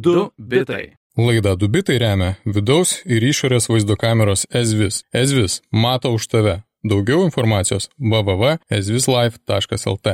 2 bitai. Laida Dubitai remia vidaus ir išorės vaizdo kameros Ezvis. Ezvis mato už tave. Daugiau informacijos www.ezvislife.lt.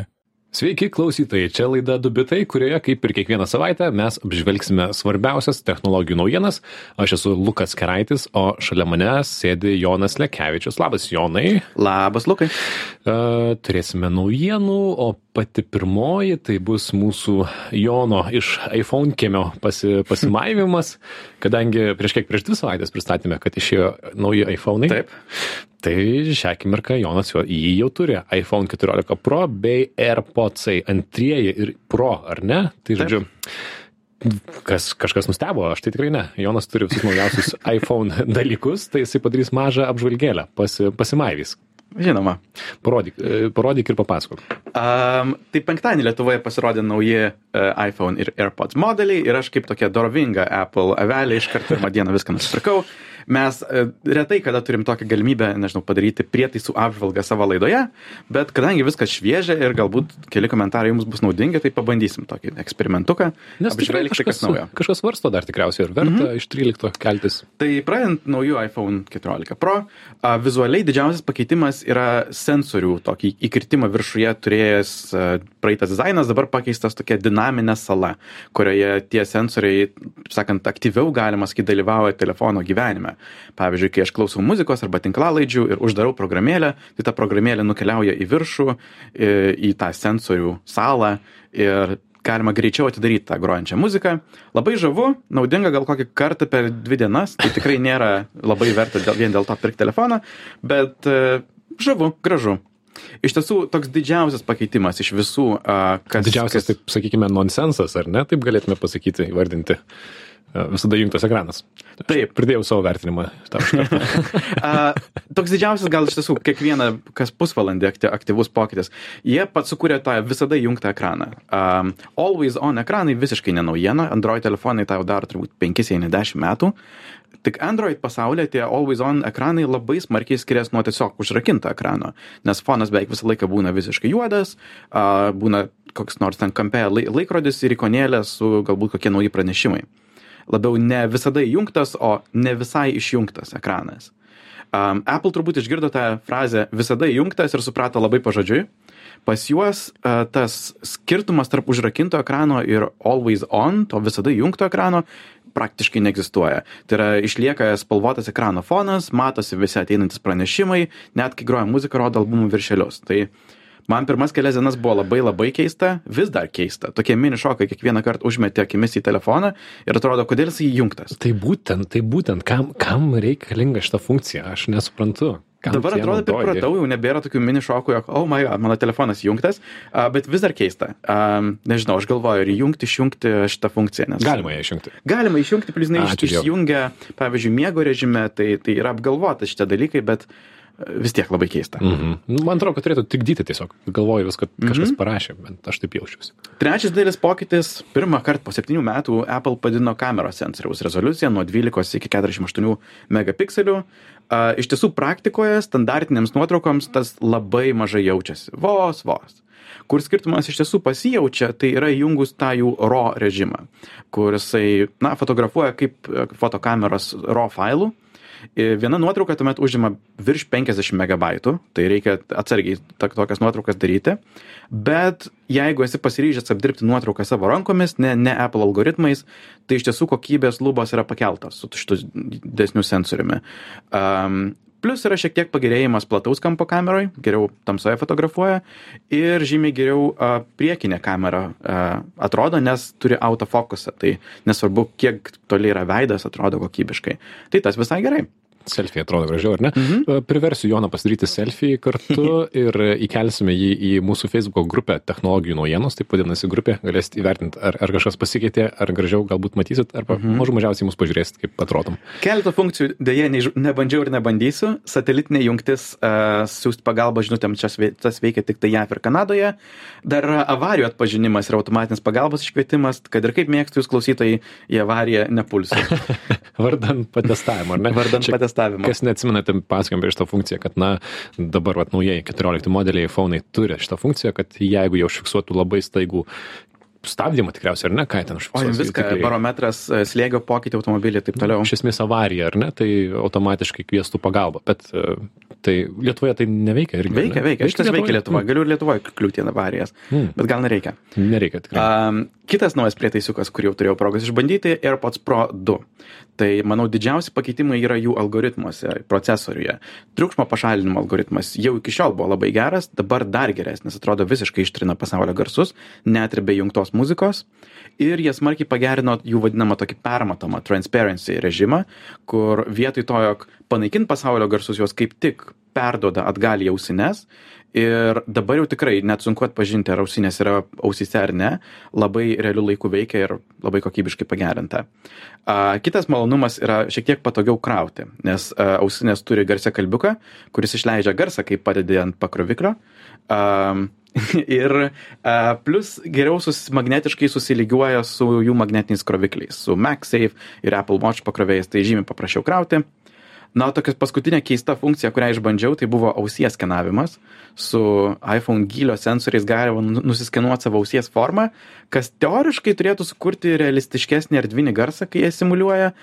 Sveiki klausytojai, čia laida Dubitai, kurioje kaip ir kiekvieną savaitę mes apžvelgsime svarbiausias technologijų naujienas. Aš esu Lukas Keraitis, o šalia manęs sėdi Jonas Lekevičius. Labas, Jonai. Labas, Lukai. Uh, turėsime naujienų, o pati pirmoji tai bus mūsų Jono iš iPhone kiemio pasi, pasimaivimas, kadangi prieš kiek prieš dvi savaitės pristatėme, kad išėjo nauji iPhone'ai. Taip. Tai šią akimirką Jonas jo, jį jau turi iPhone 14 Pro bei AirPods antrieji ir Pro, ar ne? Tai žodžiu. Kas, kažkas nustebo, aš tai tikrai ne. Jonas turi visus naujausius iPhone dalykus, tai jisai padarys mažą apžvalgėlę, pasi, pasimaivys. Žinoma. Parodyk, e, parodyk ir papasakok. Um, tai penktadienį Lietuvoje pasirodė nauji uh, iPhone ir AirPods modeliai ir aš kaip tokia dorovinga Apple avelė iš karto pirmą dieną viską nusipirkau mes e, retai kada turim tokią galimybę, nežinau, padaryti prietaisų apžvalgą savo laidoje, bet kadangi viskas šviežia ir galbūt keli komentarai jums bus naudingi, tai pabandysim tokį eksperimentuką. Nes tikrai kažkas, naujo. kažkas varsto dar tikriausiai ir verta mm -hmm. iš 13 keltis. Tai pradedant naujų iPhone 14 Pro, a, vizualiai didžiausias pakeitimas yra sensorių tokį įkirtimą viršuje turėjęs a, praeitas dizainas, dabar pakeistas tokia dinaminė sala, kurioje tie sensoriai, sakant, aktyviau galima sakyti dalyvauja telefono gyvenime. Pavyzdžiui, kai aš klausau muzikos arba tinklalaidžių ir uždarau programėlę, tai ta programėlė nukeliauja į viršų, į, į tą sensorių salą ir galima greičiau atidaryti tą grojančią muziką. Labai žavu, naudinga gal kokį kartą per dvi dienas, tai tikrai nėra labai verta dėl, vien dėl to pirkti telefoną, bet uh, žavu, gražu. Iš tiesų, toks didžiausias pakeitimas iš visų, kas. Didžiausias, kas... taip sakykime, nonsensas, ar ne, taip galėtume pasakyti, įvardinti. Visada jungtas ekranas. Taip. Pridėjau savo vertinimą. toks didžiausias gal iš tiesų kiekvieną, kas pusvalandį aktyvus pokytis. Jie pats sukūrė tą visada jungtą ekraną. Um, always on ekranai visiškai nenaujiena. Android telefonai tą jau daro turbūt 5, jei ne 10 metų. Tik Android pasaulyje tie always on ekranai labai smarkiai skiriasi nuo tiesiog užrakinto ekrano, nes fonas beveik visą laiką būna visiškai juodas, uh, būna koks nors ten kampe laikrodis ir ikonėlė su galbūt kokie nauji pranešimai labiau ne visada įjungtas, o ne visai išjungtas ekranas. Um, Apple turbūt išgirdo tą frazę visada įjungtas ir suprato labai pažodžiui. Pas juos uh, tas skirtumas tarp užrakinto ekrano ir always on, to visada įjungto ekrano, praktiškai neegzistuoja. Tai yra išlieka spalvotas ekrano fonas, matosi visi ateinantis pranešimai, net kai groja muzika, rodo albumų viršelius. Tai man pirmas kelias dienas buvo labai labai keista vis dar keista tokie mini šokai kiekvieną kartą užmeti akimis į telefoną ir atrodo kodėl jisai įjungtas tai būtent tai būtent kam kam reikalinga šita funkcija aš nesuprantu Kam Dabar atrodo, pripratau, jau nebėra tokių mini šokų, jog, oh my god, mano telefonas jungtas, uh, bet vis dar keista. Um, nežinau, aš galvoju, ar įjungti, išjungti šitą funkciją. Nes... Galima ją išjungti. Galima išjungti, plius jinai išjungia, pavyzdžiui, miego režime, tai, tai yra apgalvota šitie dalykai, bet uh, vis tiek labai keista. Mhm. Nu, man atrodo, kad turėtų tik dyti tiesiog. Galvoju vis, kad kažkas mhm. parašė, bet aš taip jaučiuosi. Trečias didelis pokytis. Pirmą kartą po septynių metų Apple padidino kameros sensoriaus rezoliuciją nuo 12 iki 48 megapikselių. Iš tiesų, praktikoje standartinėms nuotraukoms tas labai mažai jaučiasi. Vos, vos. Kur skirtumas iš tiesų pasijaučia, tai yra įjungus tą jų RAW režimą, kur jisai, na, fotografuoja kaip fotokameros RAW failų Viena nuotrauka tuomet užima virš 50 megabaitų, tai reikia atsargiai tokias nuotraukas daryti, bet jeigu esi pasiryžęs apdirbti nuotrauką savo rankomis, ne, ne Apple algoritmais, tai iš tiesų kokybės lubos yra pakeltos su šitu desniu sensoriumi. Um, Plus yra šiek tiek pagerėjimas plataus kampo kameroj, geriau tamsoje fotografuoja ir žymiai geriau a, priekinė kamera a, atrodo, nes turi autofokusą, tai nesvarbu, kiek toli yra veidas, atrodo kokybiškai. Tai tas visai gerai selfie atrodo gražiau, ar ne? Mhm. Priversiu Joną pasidaryti selfie kartu ir įkelsime jį į mūsų Facebook grupę technologijų naujienos, taip vadinasi grupė, galėsit įvertinti, ar, ar kažkas pasikeitė, ar gražiau galbūt matysit, arba mhm. mažų mažiausiai mus pažiūrėsit, kaip atrodom. Keletą funkcijų dėje nebandžiau ir nebandysiu. Satelitinė jungtis, uh, siūsti pagalbą žinutėm, čia tas veikia tik tai JAV ir Kanadoje. Dar avarijų atpažinimas ir automatinis pagalbos iškvietimas, kad ir kaip mėgstu jūs klausytojai, į avariją nepulsiu. Vardan patestavimo, ar ne? Vardan Čia, patestavimo. Kas neatsimenate, pasakėm apie šitą funkciją, kad, na, dabar, vat, naujai 14 modeliai iPhone'ai turi šitą funkciją, kad jeigu jau užfiksuotų labai staigų stabdymą tikriausiai, ar ne, ką ten O užfiksuos. jums viską, Tikrai. barometras, e, slėgio pokytį automobilį ir taip toliau. Iš esmės avarija, ar ne, tai automatiškai kviestų pagalbą, bet e, tai Lietuvoje tai neveikia irgi. ar ne? Veikia, veikia. Šitas veikia Lietuvoje. Galiu ir Lietuvoje kliūti į avarijas, Mm. bet gal nereikia. Mm, Nereikia tikrai. Um, kitas naujas prietaisiukas, kurį jau turėjau progos išbandyti, AirPods Pro 2. Tai, manau, didžiausi pakeitimai yra jų algoritmuose, procesoriuje. Triukšmo pašalinimo algoritmas jau iki šiol buvo labai geras, dabar dar geresnis, atrodo visiškai ištrina pasaulio garsus, net ir be jungtos muzikos. Ir jie smarkiai pagerino jų vadinamą tokį permatomą transparency režimą, kur vietoj to, jog panaikint pasaulio garsus, juos kaip tik perdoda atgal į ausines. Ir dabar jau tikrai net sunku atpažinti, ar ausinės yra ausyse ar ne. Labai realiu laiku veikia ir labai kokybiškai pagerinta. A, kitas malonumas yra šiek tiek patogiau krauti, nes a, ausinės turi garsę kalbiuką, kuris išleidžia garsą, kai padedi ant pakroviklio. A, ir a, plus geriau sus, magnetiškai susilygiuoja su jų magnetiniais krovikliais, su MagSafe ir Apple Watch pakrovėjais, tai žymiai paprasčiau krauti. Na, tokia paskutinė keista funkcija, kurią išbandžiau, tai buvo ausies skenavimas. Su iPhone gylio sensoriais galima nu- nusiskenuoti savo ausies formą, kas teoriškai turėtų sukurti realistiškesnį erdvinį garsą, kai jie simuliuoja.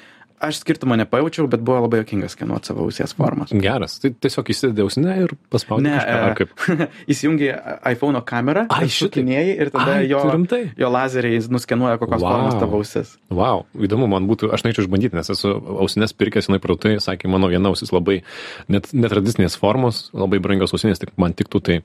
Aš skirtumo nepajaučiau, bet buvo labai jokinga skenuoti savo ausies formas. Geras. Tai tiesiog įsidedi ausinę ir paspaudai. Ne, kažką, ar kaip? įsijungi iPhone kamerą, Ai, šitaip. šukinėjai ir tada Ai, jo, tu rimtai? jo lazeriai nuskenuoja kokios Vau. formos tavo ausis. Wow, įdomu, man būtų, aš norėčiau išbandyti, nes esu ausinės pirkęs, jinai prautai, sakė, mano viena ausis labai net, netradicinės formos, labai brangios ausinės, tik man tiktų tai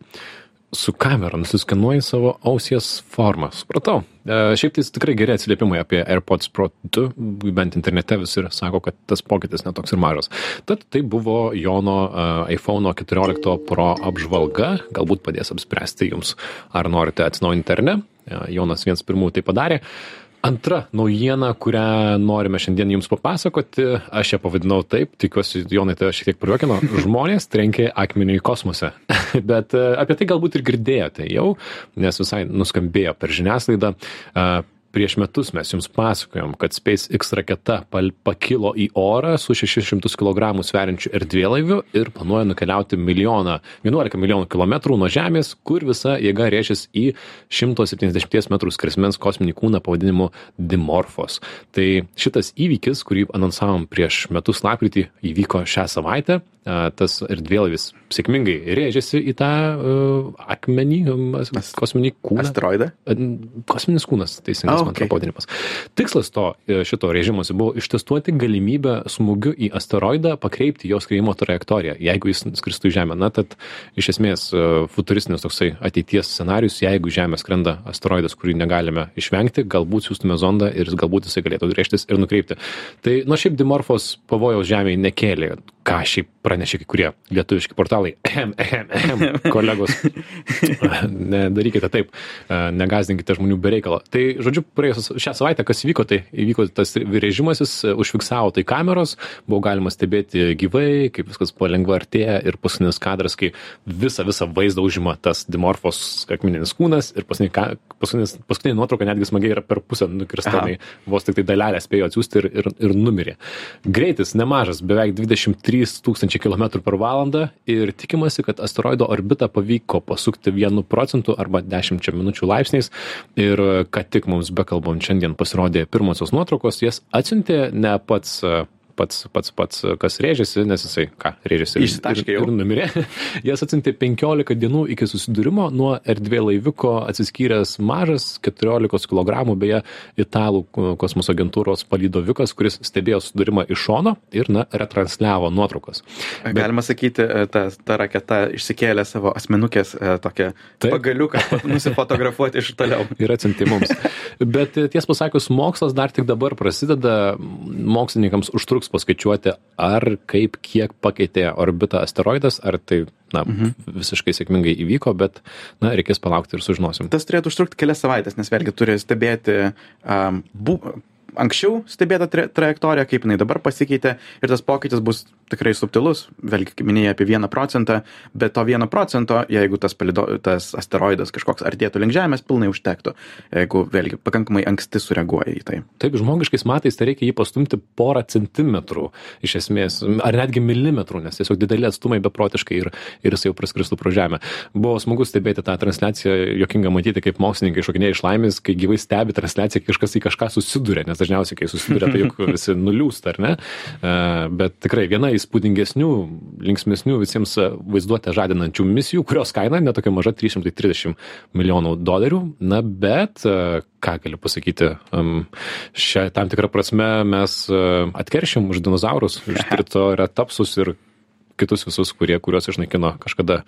su kamera nusiskenuoji savo ausies formą. Supratau. E, šiaip tai tikrai geri atsiliepimai apie AirPods Pro 2, bent internete visi sako, kad tas pokytis netoks ir mažas. Tad tai buvo Jono uh, iPhone 14 Pro apžvalga, galbūt padės apspręsti jums, ar norite atsinaujinti ar ne. E, Jonas vienas pirmųjų tai padarė. Antra naujiena, kurią norime šiandien jums papasakoti, aš ją pavadinau taip, tikiuosi, Jonai, tai šiek tiek priuokino, žmonės trenkė akmenį į kosmosą. Bet e, apie tai galbūt ir girdėjote jau, nes visai nuskambėjo per žiniasklaidą. Prieš metus mes jums pasakojom, kad SpaceX raketa pakilo į orą su 600 kg sveriančiu erdvėlaiviu ir planuoja nukeliauti milijoną, 11 milijonų kilometrų nuo Žemės, kur visa jėga rėšis į 170 metrų skersmens kosminį kūną pavadinimu Dimorphos. Tai šitas įvykis, kurį anonsavom prieš metus lapkritį, įvyko šią savaitę. Tas erdvėlaivis sėkmingai rėžėsi į tą uh, akmenį, um, kosminį kūną. Asteroidą? Kosminis kūnas, teisingas A, man okei. atrodo pavadinimas. Tikslas to e, šito režimosi buvo ištestuoti galimybę smūgiu į asteroidą pakreipti jo skriejimo trajektoriją, jeigu jis skristų į Žemę. Na, tad iš esmės e, futuristinis toksai ateities scenarius, jeigu į Žemę skrenda asteroidas, kurį negalime išvengti, galbūt siūstume zondą ir galbūt jisai galėtų rėžtis ir nukreipti. Tai nuo šiaip Dimorfos pavojaus Žemėje nekėlė, ką šiaip pranešė kai kurie lietuviški portalai. Ehem, ehem, ehem, kolegos. Nedarykite taip, e, negazinkite žmonių be reikalo. Tai, žodžiu, praėjus šią savaitę, kas įvyko, tai įvyko tas režimasis, e, užfiksavo tai kameros, buvo galima stebėti gyvai, kaip viskas palengva artėja ir paskutinis kadras, kai visą, visą vaizdą užima tas dimorfos akmeninis kūnas ir paskutinė, nuotrauka netgi smagiai yra per pusę nukirsta, Aha. tai vos tik tai dalelę spėjo atsiųsti ir, ir, ir numirė. Greitis nemažas, beveik 23 tūkstančiai km per valandą ir tikimasi, kad asteroido orbitą pavyko pasukti 1 procentu arba 10 minučių laipsniais. Ir ką tik mums bekalbant šiandien pasirodė pirmosios nuotraukos, jas atsiuntė ne pats pats, pats, pats, kas rėžėsi, nes jisai, ką, rėžėsi ir, ir, ir numirė. Jas atsiuntė 15 dienų iki susidūrimo nuo erdvė laiviko atsiskyręs mažas 14 kg, beje, italų ko- kosmoso agentūros palydovikas, kuris stebėjo susidūrimą iš šono ir, na, retransliavo nuotraukas. Bet... Galima sakyti, e, ta, ta raketa išsikėlė savo asmenukės e, tokią Taip. pagaliuką nusifotografuoti iš toliau. ir atsiunti mums. Bet e, ties pasakius, mokslas dar tik dabar prasideda, mokslininkams užtruks paskaičiuoti, ar kaip, kiek pakeitė orbitą asteroidas, ar tai, na, mhm. visiškai sėkmingai įvyko, bet, na, reikės palaukti ir sužinosim. Tas turėtų užtrukti kelias savaitės, nes vėlgi turi stebėti um, bu, anksčiau stebėta tra trajektorija, kaip jinai dabar pasikeitė ir tas pokytis bus tikrai subtilus, vėlgi, kaip minėjai, apie 1 procentą, bet to 1 procento, jeigu tas, palido, tas asteroidas kažkoks artėtų link Žemės, pilnai užtektų, jeigu vėlgi pakankamai anksti sureaguoja į tai. Taip, žmogiškais matais tai reikia jį pastumti porą centimetrų iš esmės, ar netgi milimetrų, nes tiesiog dideli atstumai beprotiškai ir, ir jis jau praskristų pro Žemę. Buvo smagu stebėti tą transliaciją, jokinga matyti, kaip mokslininkai šokinėja iš laimės, kai gyvai stebi transliaciją, kažkas į kažką susiduria, nes dažniausiai, kai susiduria, tai juk visi nuliūsta, ar ne? E, bet tikrai viena įspūdingesnių, linksmesnių visiems vaizduotę žadinančių misijų, kurios kaina netokia maža - 330 milijonų dolerių. Na, bet e, ką galiu pasakyti, šią tam tikrą prasme mes e, atkeršim už dinozaurus, už trito retapsus ir kitus visus, kurie, kuriuos išnaikino kažkada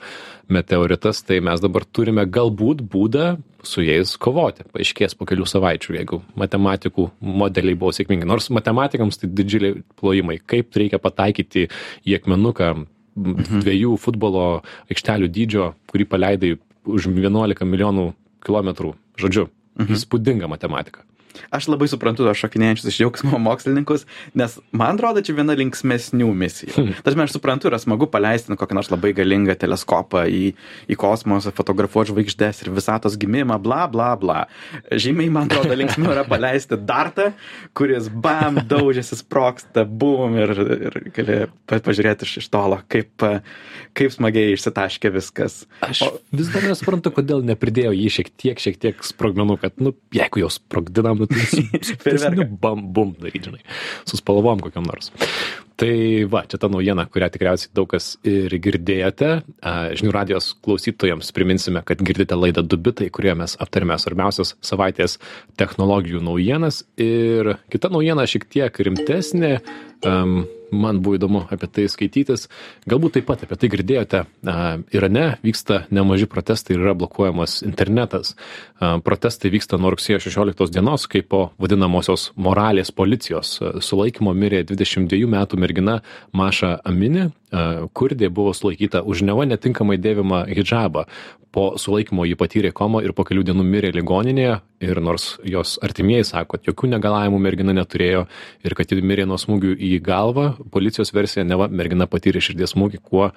meteoritas, tai mes dabar turime galbūt būdą su jais kovoti. Paaiškės po kelių savaičių, jeigu matematikų modeliai buvo sėkmingi. Nors matematikams tai didžiuliai plojimai. Kaip reikia pataikyti į akmenuką mhm. dviejų futbolo aikštelių dydžio, kurį paleidai už 11 milijonų kilometrų. Žodžiu, mhm. įspūdinga matematika. Aš labai suprantu tos šokinėjančius iš džiaugsmo mokslininkus, nes man atrodo, čia viena linksmesnių misijų. Tačiau aš suprantu, yra smagu paleisti kokį nors labai galingą teleskopą į, į kosmosą, fotografuoti žvaigždės ir visatos gimimą, bla, bla, bla. Žymiai, man atrodo, linksmiau yra paleisti dartą, kuris bam, daužėsi, sproksta, bum ir, ir gali pažiūrėti iš, iš tolo, kaip, kaip smagiai išsitaškė viskas. Aš o, vis dar nesuprantu, kodėl nepridėjo jį šiek tiek, šiek tiek sprogmenų, kad, nu, jeigu jau sprogdinam, tai su, su bam, bum daryti, žinai, su spalvom kokiam nors. Tai va, čia ta naujiena, kurią tikriausiai daug kas ir girdėjote. Žinių radijos klausytojams priminsime, kad girdite laidą Dubitai, kurioje mes aptarėme svarbiausias savaitės technologijų naujienas. Ir kita naujiena šiek tiek rimtesnė. Um, man buvo įdomu apie tai skaitytis. Galbūt taip pat apie tai girdėjote. Irane vyksta nemaži protestai ir yra blokuojamas internetas. Protestai vyksta nuo rugsėjo 16 dienos, kai po vadinamosios moralės policijos sulaikymo mirė 22 metų mergina Maša Amini, kurdė buvo sulaikyta už neva netinkamai dėvimą hijabą. Po sulaikymo ji patyrė komą ir po kelių dienų mirė ligoninėje ir nors jos artimieji sako kad jokių negalavimų mergina neturėjo ir kad ji mirė nuo smūgių į galvą policijos versija neva mergina patyrė širdies smūgį kuo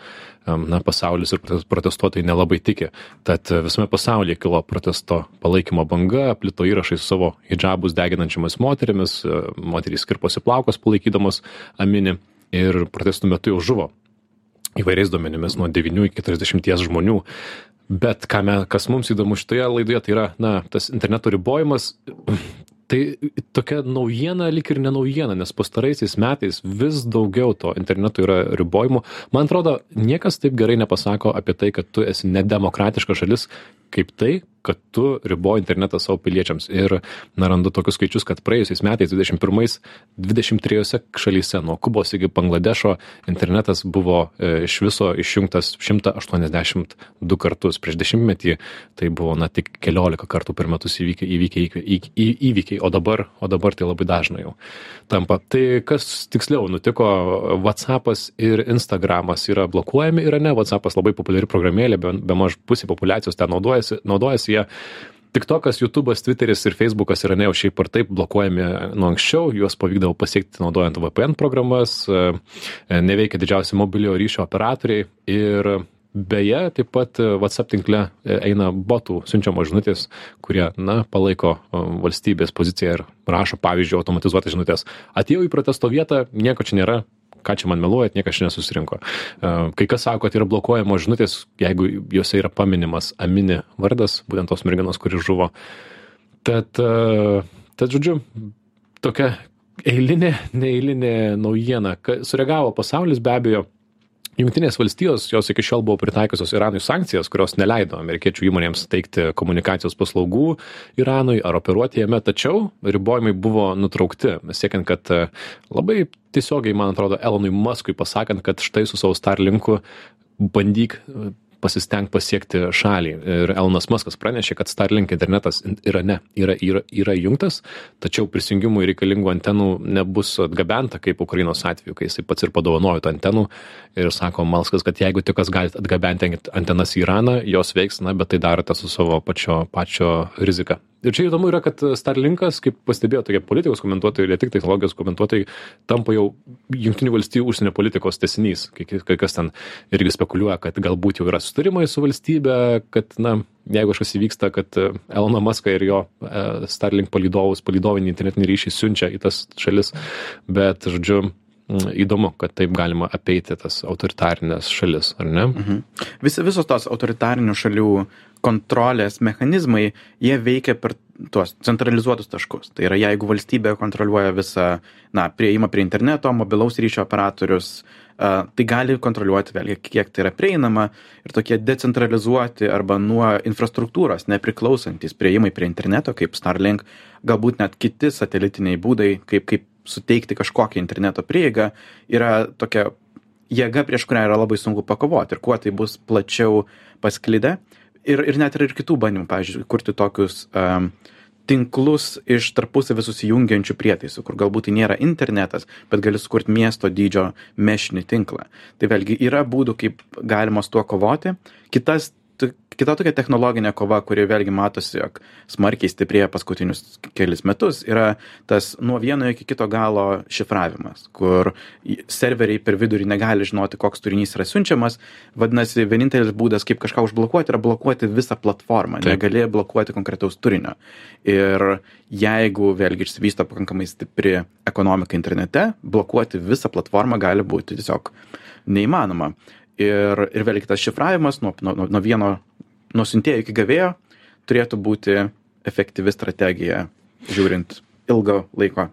na pasaulis ir protestuotojai nelabai tiki. Tad visame pasaulyje kilo protesto palaikymo banga plito įrašai su savo hidžabus deginančiomis moterimis moterys kirposi plaukus palaikydamos amini ir protestų metu jau žuvo įvairiais duomenimis nuo 9 iki 40 žmonių. Bet me kas mums įdomu šitoje laidoje tai yra na tas interneto ribojimas. Tai tokia naujiena lyg ir ne naujiena nes pastaraisiais metais vis daugiau to interneto yra ribojimų. Man atrodo niekas taip gerai nepasako apie tai kad tu esi nedemokratiška šalis kaip tai kad tu riboji internetą savo piliečiams. Ir na randu tokius skaičius kad praėjusiais metais dvidešim pirmais dvidešim trijose šalyse nuo kubos iki bangladešo internetas buvo e, iš viso išjungtas šimtą aštuoniasdešimt du kartus. Prieš dešimtmetį tai buvo na tik keliolika kartų per metus įvykę įvykę įvykiai įvykiai. O dabar o dabar tai labai dažna jau tampa. Tai kas tiksliau nutiko? Vatsapas ir instagramas yra blokuojami irane. Vatsapas labai populiari programėlė bemaž pusė populiacijos ten naudojasi naudojasi jie tiktokas jutubas tviteris ir feisbukas yra ne jau šiaip ar taip blokuojami nuo anksčiau juos pavykdavo pasiekti naudojant vpn programas e, neveikia didžiausi mobiliojo ryšio operatoriai ir beje taip pat whatsapp tinkle eina botų siunčiamos žinutės kurie na palaiko e, valstybės poziciją ir rašo pavyzdžiui automatizuotas žinutes atėjau į protesto vietą nieko čia nėra ką čia man meluojat, niekas čia nesusirinko. E, kai kas sako, kad yra blokuojamos žinutės, jeigu juose yra paminimas Amini vardas, būtent tos merginos, kuri žuvo. Tad, e, tad žodžiu, tokia eilinė, neeilinė naujiena. Sureagavo pasaulis be abejo jungtinės valstijos jos iki šiol buvo pritaikiusios iranui sankcijas kurios neleido amerikiečių įmonėms teikti komunikacijos paslaugų iranui ar operuoti jame tačiau ribojimai buvo nutraukti siekiant kad labai tiesiogiai man atrodo elonui maskui pasakant kad štai su savo starlinku bandyk pasistengt pasiekti šalį. Ir elonas maskas pranešė kad starlink internetas irane yra yra yra įjungtas tačiau prisijungimui reikalingų antenų nebus atgabenta kaip ukrainos atveju kai jisai pats ir padovanojo tų antenų ir sako maskas kad jeigu tik kas galit atgabenti antenas į iraną jos veiks na bet tai darote su savo pačio pačio rizika ir čia įdomu yra kad starlinkas kaip pastebėjo tokie politikos komentuotojai ir ne tik technologijos komentuotojai tampa jau jungtinių valstijų užsienio politikos tęsinys. Kai kas ten irgi spekuliuoja kad galbūt jau yra susitarimai su valstybe kad na jeigu kažkas įvyksta kad eloną maską ir jo e, starlink palydovus palydovinį internetinį ryšį siunčia į tas šalis. Bet žodžiu įdomu, kad taip galima apeiti tas autoritarinės šalis, ar ne? Mhm. Vis, visos tos autoritarinių šalių kontrolės mechanizmai, jie veikia per tuos centralizuotus taškus. Tai yra, jeigu valstybė kontroliuoja visą, na, prieimą prie interneto, mobilaus ryšio operatorius, tai gali kontroliuoti vėlgi, kiek tai yra prieinama ir tokie decentralizuoti arba nuo infrastruktūros nepriklausantis prieimai prie interneto, kaip Starlink, galbūt net kiti satelitiniai būdai, kaip, kaip suteikti kažkokią interneto prieigą yra tokia jėga, prieš kurią yra labai sunku pakovoti. Ir kuo tai bus plačiau pasklidę. Ir, ir net yra ir kitų bandymų, pavyzdžiui, kurti tokius um, tinklus iš tarpusavį susijungiančių prietaisų, kur galbūt tai nėra internetas, bet gali sukurti miesto dydžio mešinį tinklą. Tai vėlgi yra būdų, kaip galima su tuo kovoti. Kitas kita tokia technologinė kova, kuri vėlgi matosi, jog smarkiai stiprėja paskutinius kelis metus, yra tas nuo vieno iki kito galo šifravimas, kur serveriai per vidurį negali žinoti, koks turinys yra siunčiamas. Vadinasi, vienintelis būdas, kaip kažką užblokuoti, yra blokuoti visą platformą, Taip. negali blokuoti konkretaus turinio. Ir jeigu vėlgi išsivysto pakankamai stipri ekonomika internete, blokuoti visą platformą gali būti tiesiog neįmanoma ir ir vėlgi tas šifravimas nuo nuo nuo vieno nuo siuntėjo iki gavėjo turėtų būti efektyvi strategija žiūrint ilgo laiko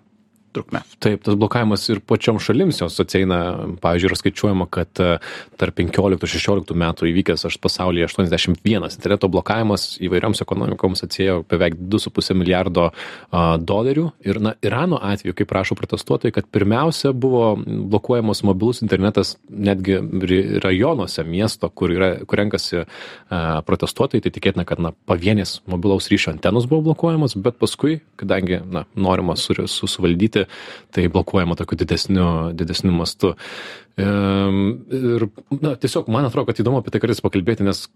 trukme. Taip, tas blokavimas ir pačiom šalims jos ateina, pavyzdžiui, yra skaičiuojama, kad e, tarp 15-16 metų įvykęs aš pasaulyje 81 interneto blokavimas įvairioms ekonomikoms atsėjo beveik 2,5 milijardo a, dolerių. Ir na, Irano atveju, kaip prašo protestuotojai, kad pirmiausia buvo blokuojamas mobilus internetas netgi rajonuose miesto, kur, yra, kur renkasi a, protestuotojai, tai tikėtina, kad na, pavienės mobilaus ryšio antenos buvo blokuojamos, bet paskui, kadangi na, norima susivaldyti daryti, tai blokuojama tokiu didesniu, didesniu mastu. Ir na, tiesiog man atrodo, kad įdomu apie tai kartais pakalbėti, nes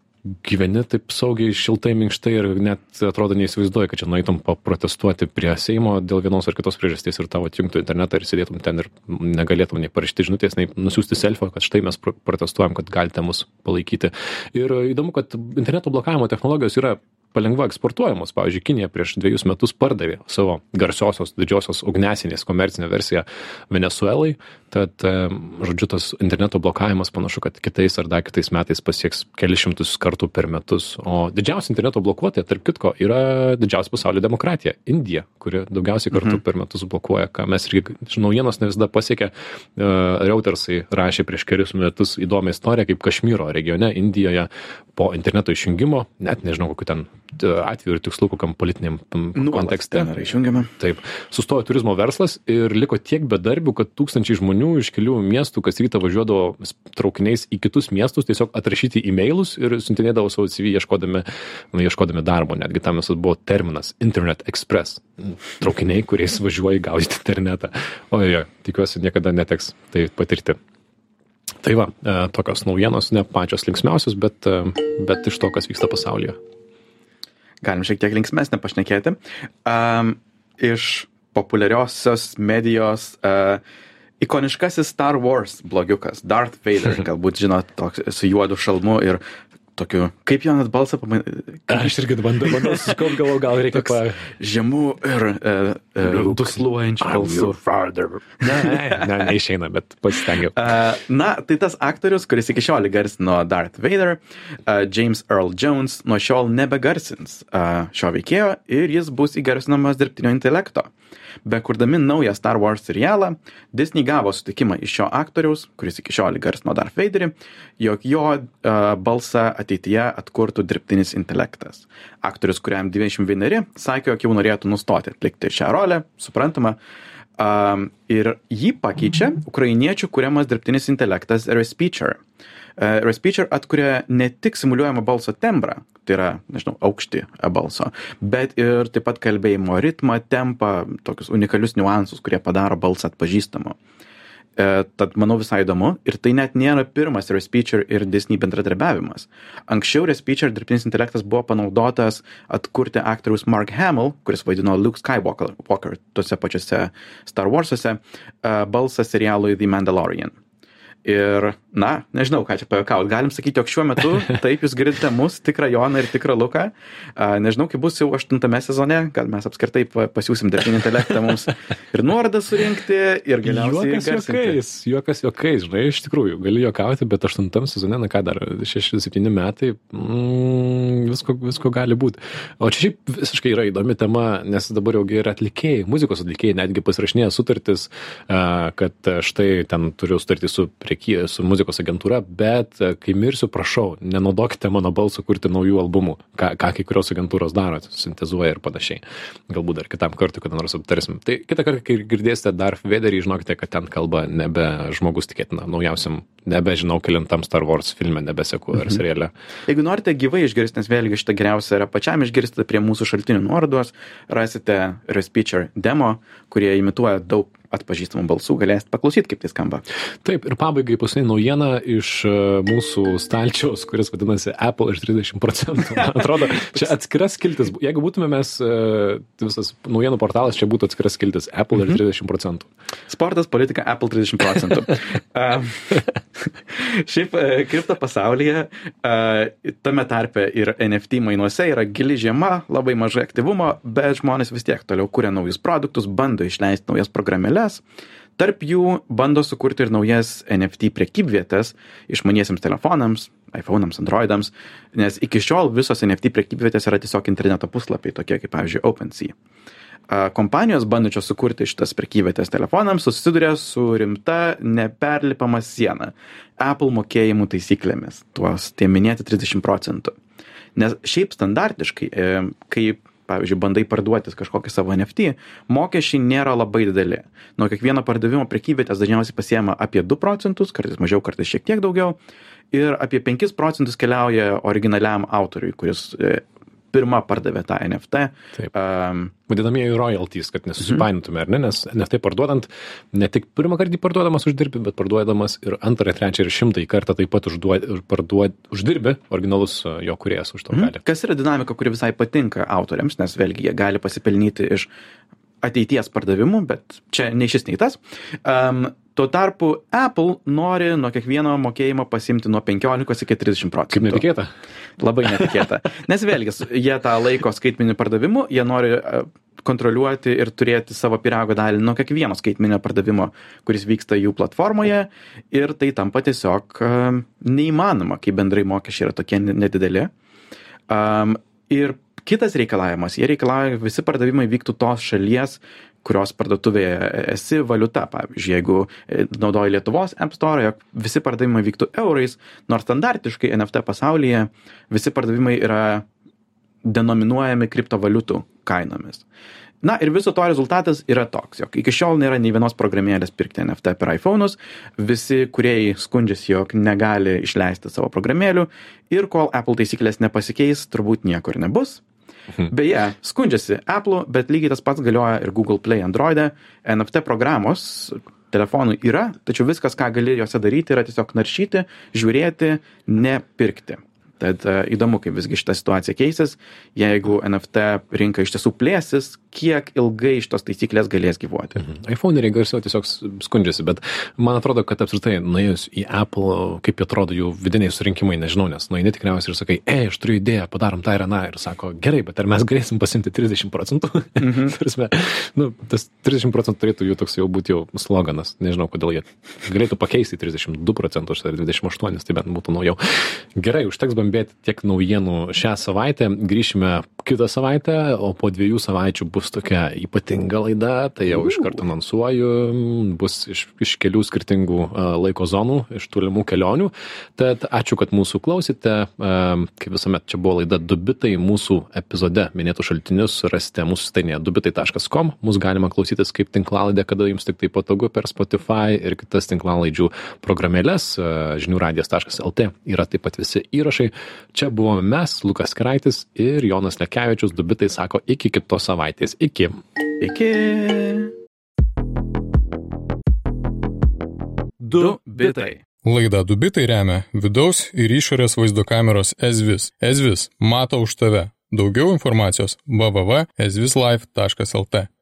gyveni taip saugiai, šiltai, minkštai ir net atrodo neįsivaizduoji, kad čia nueitum paprotestuoti prie Seimo dėl vienos ar kitos priežasties ir tavo atjungtų internetą ir sėdėtum ten ir negalėtum nei parašyti žinutės, nei nusiųsti selfio, kad štai mes protestuojam, kad galite mus palaikyti. Ir įdomu, kad interneto blokavimo technologijos yra palengva eksportuojamos. Pavyzdžiui, Kinija prieš dviejus metus pardavė savo garsiosios didžiosios ugnesinės komercinę versiją Venezuelai, tad, žodžiu, tas interneto blokavimas panašu, kad kitais ar dar kitais metais pasieks kelišimtus kartų per metus. O didžiausia interneto blokuotoja, tarp kitko, yra didžiausia pasaulio demokratija - Indija, kuri daugiausiai kartų mhm. per metus blokuoja, ką mes irgi, naujienos ne visada pasiekia. Uh, Reutersai rašė prieš kelius metus įdomią istoriją, kaip Kašmyro regione, Indijoje po interneto išjungimo, net nežinau, kokiu ten atveju ir tikslu, kokiam politiniam kontekste. Yra išjungiama. Taip. Sustojo turizmo verslas ir liko tiek bedarbių, kad tūkstančiai žmonių iš kelių miestų kas rytą važiuodavo traukiniais į kitus miestus, tiesiog atrašyti e-mailus ir siuntinėdavo savo CV ieškodami, ieškodami darbo. Netgi tam visas buvo terminas Internet Express. Traukiniai, kuriais važiuoji gaudyti internetą. O jo, tikiuosi niekada neteks tai patirti. Tai va, e, tokios naujienos, ne pačios linksmiausios, bet, e, bet iš to, kas vyksta pasaulyje. Galim šiek tiek linksmesnę pašnekėti. Um, iš populiariosios medijos uh, ikoniškasis Star Wars blogiukas, Darth Vader, galbūt žinot, toks su juodu šalmu ir tokiu, kaip jo net balsą pamatyti. Aš irgi bandau, bandau susikaupt, galvoju, gal reikia pa... Žemų ir e, e, dusluojančių balsų. Ne, ne, ne, neišeina, bet pasistengiau. Uh, na, tai tas aktorius, kuris iki šiol garsino Darth Vader, uh, James Earl Jones, nuo šiol nebegarsins uh, šio veikėjo ir jis bus įgarsinamas dirbtinio intelekto. Uh, Bekurdami naują Star Wars serialą, Disney gavo sutikimą iš šio aktoriaus, kuris iki šiol garsino Darth Vaderį, jog jo uh, balsą ateityje atkurtų dirbtinis intelektas. Aktorius, kuriam 21, sakė, jog jau norėtų nustoti atlikti šią rolę, suprantama. Um, ir jį pakeičia ukrainiečių kuriamas dirbtinis intelektas Respeecher. Uh, Respeecher atkuria ne tik simuliuojamą balso tembrą, tai yra, nežinau, aukštį balso, bet ir taip pat kalbėjimo ritmą, tempą, tokius unikalius niuansus, kurie padaro balsą atpažįstamu. E, tad manau visai įdomu ir tai net nėra pirmas Respeecher ir Disney bendradarbiavimas. Anksčiau Respeecher dirbtinis intelektas buvo panaudotas atkurti aktoriaus Mark Hamill, kuris vaidino Luke Skywalker Walker, tuose pačiuose Star Wars'uose, e, balsą serialui The Mandalorian. Ir, na, nežinau, ką čia pajokauti. Galim sakyti, jog šiuo metu taip jūs girdite mus, tikrą Joną ir tikrą Luką. Nežinau, kaip bus jau aštuntame sezone, gal mes apskritai pa- pasiūsim dirbtinį intelektą mums ir nuorodą surinkti ir galiausiai Juokas įgarsinti. juokais, juokas juokais, žinai, iš tikrųjų, gali juokauti, bet aštuntam sezone, na ką dar, 6-7 metai, mm, visko, visko gali būti. O čia šiaip visiškai yra įdomi tema, nes dabar jau ir atlikėjai, muzikos atlikėjai netgi pasirašinėja sutartis, kad štai ten turiu sutartį su, prieky, su muzikos agentūra, bet a, kai mirsiu, prašau, nenaudokite mano balsų kurti naujų albumų, ką, ką kai kurios agentūros daro, sintezuoja ir panašiai. Galbūt dar kitam kartui kada nors aptarsim. Tai kitą kartą, kai girdėsite Darth Vaderį, žinokite, kad ten kalba nebe žmogus tikėtina naujausiam, nebežinau, kilintam Star Wars filme, nebeseku ar seriale. Jeigu norite gyvai išgirsti, nes vėlgi šitą geriausia yra pačiam išgirsti, prie mūsų šaltinių nuorodos rasite Respeecher demo, kurie imituoja daug atpažįstamų balsų, galėsite paklausyti, kaip tai skamba. Taip, ir pabaigai paskutinė naujiena iš e, mūsų stalčiaus, kuris vadinasi Apple ir 30 procentų. Atrodo, čia atskiras skiltis. Jeigu būtume mes, e, visas naujienų portalas, čia būtų atskiras skiltis Apple ir 30 procentų. Sportas, politika, Apple 30 procentų. Šiaip e, kripto pasaulyje, tame tarpe ir NFT mainuose yra gili žiema, labai mažai aktyvumo, bet žmonės vis tiek toliau kuria naujus produktus, bando išleisti naujas programėlės. Tarp jų bando sukurti ir naujas NFT prekybvietės išmaniesiems telefonams, iPhone'ams, Androidams, nes iki šiol visos NFT prekybvietės yra tiesiog interneto puslapiai, tokie kaip, pavyzdžiui, OpenSea. Kompanijos bandančios sukurti šitas prekyvietės telefonams susiduria su rimta neperlipama siena Apple mokėjimų taisyklėmis, tuos tie minėti 30 procentų. Nes šiaip standartiškai, e, kai, pavyzdžiui, bandai parduotis kažkokį savo NFT, mokesčiai nėra labai dideli. Nuo kiekvieno pardavimo prekyvietės dažniausiai pasiema apie 2 procentus, kartais mažiau, kartais šiek tiek daugiau. Ir apie 5 procentus keliauja originaliam autoriui, kuris pirmą pardavė tą NFT. Taip. Um, Vadinamieji royalties, kad nesusipainiotume, ar ne, nes NFT parduodant, ne tik pirmą kartą parduodamas uždirbi, bet parduodamas ir antrą, trečią ir šimtąjį kartą taip pat užduod, parduod, uždirbi originalus e, jo kuriejas už to gali. Kas yra dinamika, kuri visai patinka autoriams, nes vėlgi jie gali pasipelnyti iš ateities pardavimų, bet čia nei šis, nei tas. Um, tuo tarpu Apple nori nuo kiekvieno mokėjimo pasimti nuo 15 iki 30 procentų. Kaip netikėta. Labai netikėta. Nes vėlgi, jie tą laiko skaitminį pardavimu, jie nori e, kontroliuoti ir turėti savo pirago dalį nuo kiekvieno skaitminio pardavimo, kuris vyksta jų platformoje ir tai tampa tiesiog e, neįmanoma, kai bendrai mokesčiai yra tokie ne- nedideli. Um, ir kitas reikalavimas, jie reikalauja, visi pardavimai vyktų tos šalies, kurios parduotuvėje esi valiuta. Pavyzdžiui, jeigu e, naudoji Lietuvos App Store, jog visi pardavimai vyktų eurais, nors standartiškai NFT pasaulyje visi pardavimai yra denominuojami kriptovaliutų kainomis. Na ir viso to rezultatas yra toks, jog iki šiol nėra nei vienos programėlės pirkti NFT per iPhone'us, visi kuriejai skundžiasi, jog negali išleisti savo programėlių ir kol Apple taisyklės nepasikeis, turbūt nieko ir nebus. Beje, skundžiasi Apple, bet lygiai tas pats galioja ir Google Play Android'e. NFT programos telefonų yra, tačiau viskas, ką gali juose daryti, yra tiesiog naršyti, žiūrėti, nepirkti. Tad e, įdomu, kaip visgi šita situacija keisis, jeigu NFT rinka iš tiesų plėsis, kiek ilgai šitos taisyklės galės gyvuoti. iPhone'eriai garsiau tiesiog s- skundžiasi, bet man atrodo, kad apskritai nuėjus į Apple, kaip atrodo jų vidiniai surinkimai, nežinau, nes nueini tikriausiai ir sakai, ei, aš turiu idėją, padarom tą ir aną ir sako, gerai, bet ar mes galėsim pasimti 30 procentų? Mhm. Tarsi, nu, tas 30 procentų turėtų jų toks jau būti jau sloganas, nežinau, kodėl jie galėtų pakeisti 32 procentus ar 28, tai bent būtų naujau. Gerai, užteks bambėti tiek naujienų šią savaitę, grįšime kitą savaitę, o po dviejų savaičių bus tokia ypatinga laida, tai jau iš karto anonsuoju, bus iš, iš kelių skirtingų laiko zonų, iš tolimų kelionių. Tad ačiū, kad mūsų klausėte. Kaip visuomet, čia buvo laida Dubitai, mūsų epizode minėtų šaltinius rasite mūsų svetainėje dubitai.com. Mūsų galima klausytis kaip tinklalaidė, kada jums tik tai patogu per Spotify ir kitas tinklalaidžių programėlės. Žiniųradijas.lt yra taip pat visi įrašai. Čia buvome mes, Lukas Kraitis ir Jonas Lekevičius. Dubitai sako iki kitos savaitės. Iki. Iki. Du bitai. Laida Dubitai remia vidaus ir išorės vaizdo kameros Ezvis. Ezvis mato už tave. Daugiau informacijos www.ezvislife.lt.